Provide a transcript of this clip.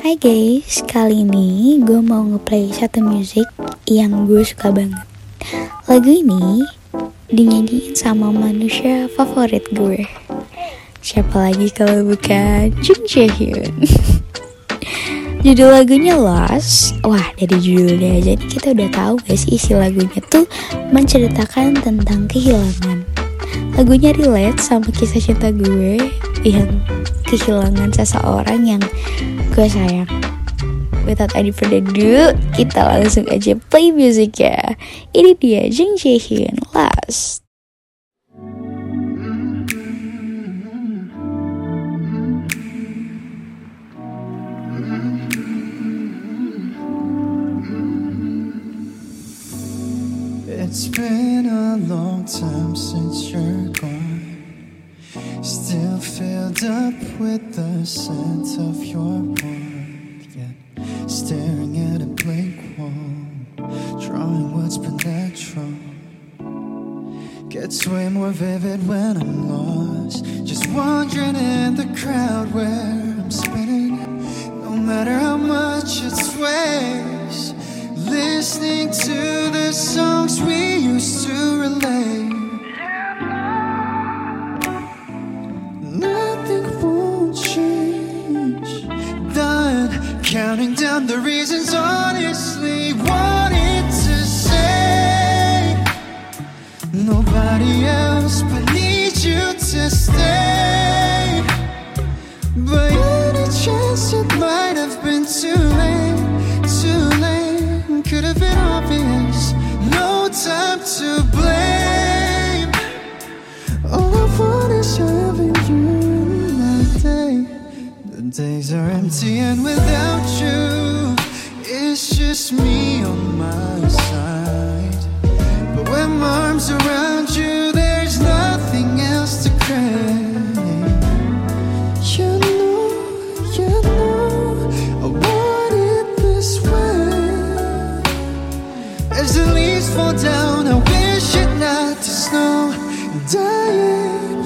Hai guys, kali ini gue mau ngeplay satu musik yang gue suka banget. Lagu ini dinyanyiin sama manusia favorit gue. Siapa lagi kalau bukan Jun Jaehyun. Judul lagunya Lost. Wah, dari judulnya aja nih kita udah tahu sih isi lagunya tuh menceritakan tentang kehilangan. Lagunya relate sama kisah cinta gue yang kehilangan seseorang yang gue sayang. Without any further ado, kita langsung aja play music ya. Ini dia Jung Jae-hyun Last. It's been a long time since you're gone. Still filled up with the scent of your warmth. Yet staring at a blank wall, drawing what's been natural. Gets way more vivid when I'm lost. Just wandering in the crowd where I'm spinning. No matter how much it sways, listening to the songs counting down the reasons, honestly, wanted to say. Nobody else but need you to stay. Days are empty and without you, it's just me on my side. But when my arms around you, there's nothing else to crave. You know, you know, I want it this way. As the leaves fall down, I wish it not to snow. Dying